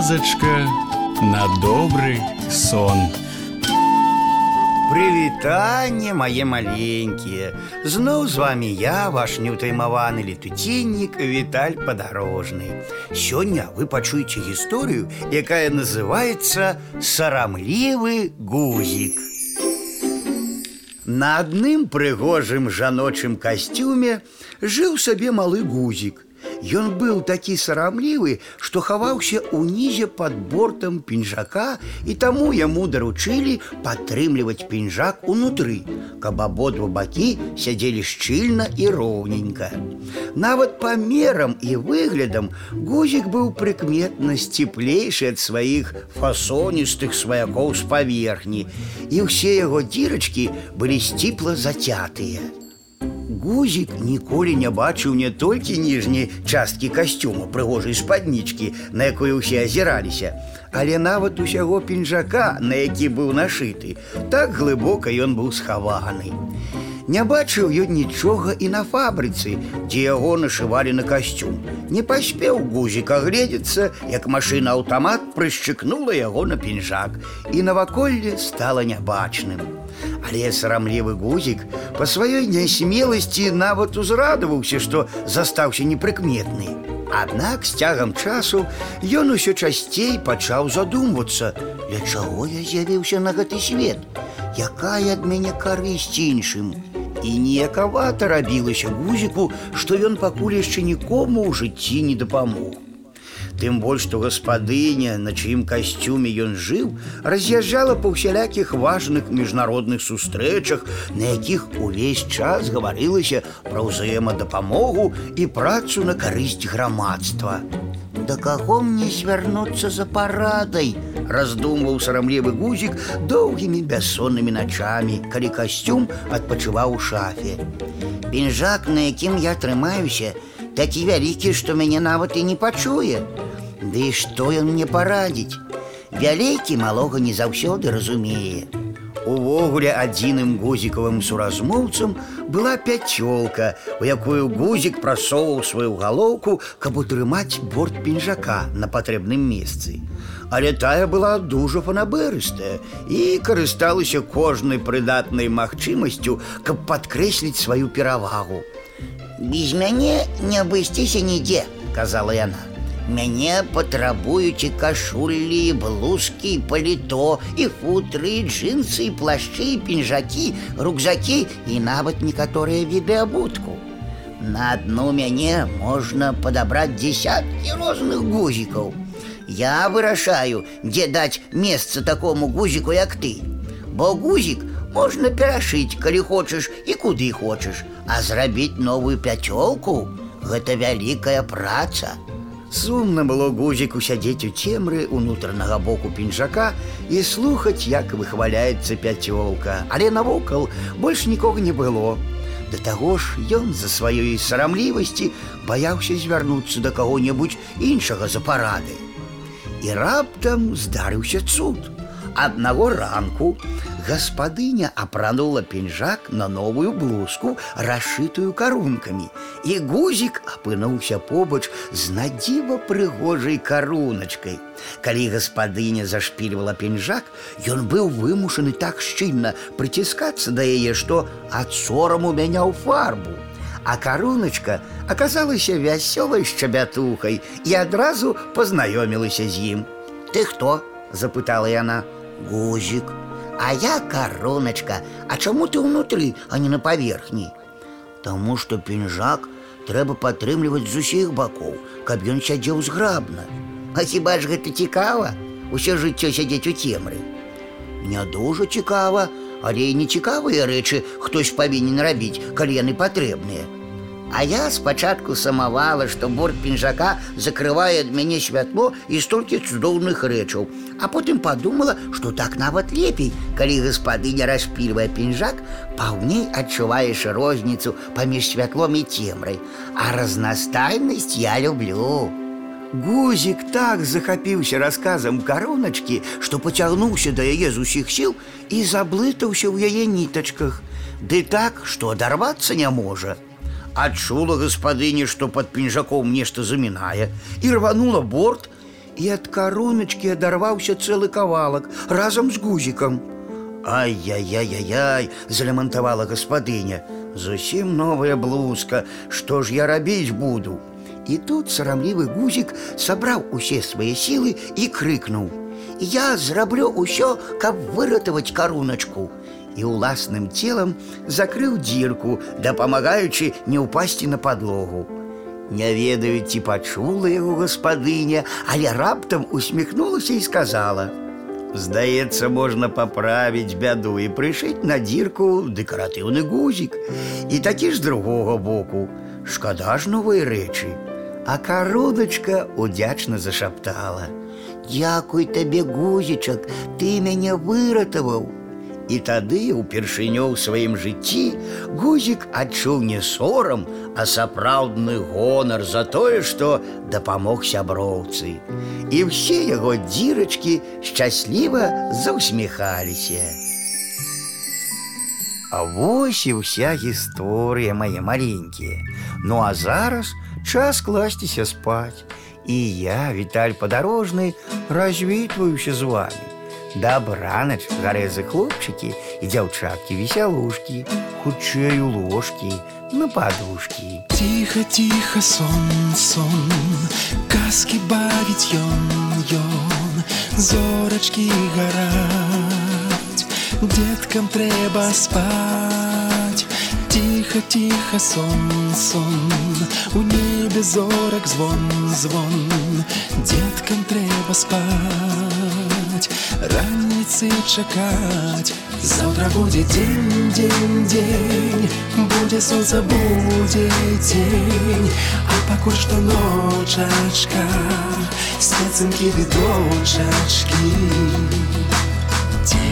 казачка на добрый сон. Прывітанне мае маленькія Зноў з вами я ваш неўтаймаваны летуценнік Віталь падарожны Сёння вы пачуеце гісторыю, якая называецца сарамлівы гузік На адным прыгожым жаночым касцюме жыў сабе малы гузік Ён быў такі сарамлівы, што хаваўся ўнізе пад бортам пінжака і таму яму даручылі падтрымліваць пінжак унутры, каб абодва бакі сядзелі шчыльна і роўненька. Нават памерам і выглядам гузік быў прыкметна сціплейшы ад сваіх фасоністых сваякоў з паверхні, і ўсе яго дзірачкі былі сціпла зацятыя. Гузік ніколі не бачыў не толькі ніжняй часткі касцюма прыгожай спаднічкі, на якую ўсе азіраліся, але нават усяго пінжака, на які быў нашыты, так глыбока ён быў схаваны. Не бачыў ён нічога і на фабрыцы, дзе яго нашывалі на касцюм. Не паспеў гузік агледзецца, як машына аўтамат прышчыкнула яго на пінжак, і наваколле стала нябачным. Але сарамлівы гузік па сваёй нясмеласці нават узрадаваўся, што застаўся непрыкметны. Аднак з цягам часу ён усё часцей пачаў задумвацца, для чаго я з'явіўся на гэты свет, якая ад мяне карысць іншым. І неякавата рабілася гузіку, што ён пакуль яшчэ нікому ў жыцці не дапамог. Тым больш што гаспадыня, на чыім касцюме ён жыў, раз'язджала па ўсялякіх важных міжнародных сустрэчах, на якіх увесь час гаварылася пра ўзаемадапамогу і працу на карысць грамадства. Да каго мне звярнуцца за парадай, раздумваў сарамлівы гузік доўгімі бяссоннымі начамі, калі касцюм адпачываў у шафе. Пінжак, на якім я трымаюся, такі вялікі, што мяне нават і не пачуе. Ды і што ён мне парадзіць? Вялікі малога не заўсёды разумее. Увогуле адзіным гузікавым суразмоўцам была пяцёлка, у якую гузік прасоўваў сваю галоўку, каб утрымаць борт пінжака на патрэбным месцы. Але тая была дужа фанаберыстая і карысталася кожнай прыдатнай магчымасцю, каб падкрэсліць сваю перавагу. Без мяне не абысціся нідзе, казала яна. Мяне патрабуюць і кашулі, блузкі, паліто, і футры, джинсы, плашчы, пінжакі, рюкзакі і нават некаторыя віды абутку. На адну мяне можна падабраць дзесяткі розных гузікаў. Я вырашаю, дзе даць месца такому гузіку, як ты. Бо гузік можна перашыць, калі хочаш і куды хочаш, а зрабіць новую пяцёлку гэта вялікая праца. Сумна было гузіку сядзець у цемры унутранага боку пінжака і слухаць, як выхваляецца пяцёлка, але навокал больш нікога не было. Да таго ж ён за сваёй сарамлівасці баяўся звярнуцца да каго-небудзь іншага за парады. І раптам здарыўся цуд. Аднаго ранку гаспадыня апранула пінжак на новую блузку, расшытую карункамі. І гузік апынуўся побач з надзіва прыгожай каруначкай. Калі гаспадыня зашпільвала пінжак, ён быў вымушаны так шчыльна прыціскацца да яе, што ад сораму мяняў фарбу. А каруначка аказалася вясёлай шчабятухай і адразу пазнаёмілася з ім. Ты хто? запытала яна. Гузик. А я короночка. А чему ты внутри, а не на поверхні? Тому что пінжак трэба падтрымліваць з усіх бакоў, каб ён сядзеў зграбна. А хіба ж гэта цікава? Усё жыццё сядзець у цемры. Не дужа цікава, але і нецікавыя рэчы хтось павінен рабіць, калі яны патрэбныя. А я спачатку самавала, што борт пінжака закрывае ад мяне святло і столькі цудоўных рэчаў. А потым падумала, што так нават лепей, калі гаспадыня распільвае пінжак, паўней адчуваеш розніцу паміж святлом і цемрай. А разнастайнасць я люблю. Гузік так захапіўся расказам кароначкі, што пацягнуўся да яе з усіх сіл і заблытаўся ў яе нітачках. Ды так, што адарвацца не можа. Адчула гаспадыня, што пад пінжаком нешта замінае і рванула борт и от короночки оторвался целый кавалок разом с гузиком. Ай-яй-яй-яй-яй, залямантовала господыня. Зусім новая блузка, что ж я робить буду? И тут сарамлівы гузик собрал усе свои силы и крикнул: « Я зраблю усё, каб выратаваць каруночку і ўласным телом закрыў дзірку, дапамагаючы не ўпасці на подлогу. Не ведаю, ці пачула яго гаспадыня, але раптам усміхнулася і сказала: « Здаецца, можна паправіць бяду і прышыць на дзірку дэкаратыўны гузік. І такі ж другога боку. Шкада ж новыя рэчы. А кародачка удзячна зашаптала: « Дякуй табе гузічак, ты мяне выратаваў. І тады упершыню ў сваім жыцці гузік адчуў не сорам, а сапраўдны гонар за тое, што дапамог сяброўцы. І ўсе яго дзірачкі шчасліва заўсміхаліся. А вось і ўся гісторыя мае маленькія. Ну а зараз час класціся спаць. І я, Віталь падарожны, развітваюся з вами. Добраноч, гарэзы хлопчыкі і дзяўчаткі весялушкі, хутчэй у ложкі, на падушкі. Тихо, тихо, сон, сон, казкі бавіць ён, ён, зорачкі гараць, Деткам трэба спаць. Тихо, тихо, сон, сон, у небе зорак звон, звон, Деткам трэба спаць раніцы чакаць Завтра будзе дзень дзень дзень будзе солнце будзе дзень а пакуль што ночачка спецынкі ды дочачкі тихо тихо сон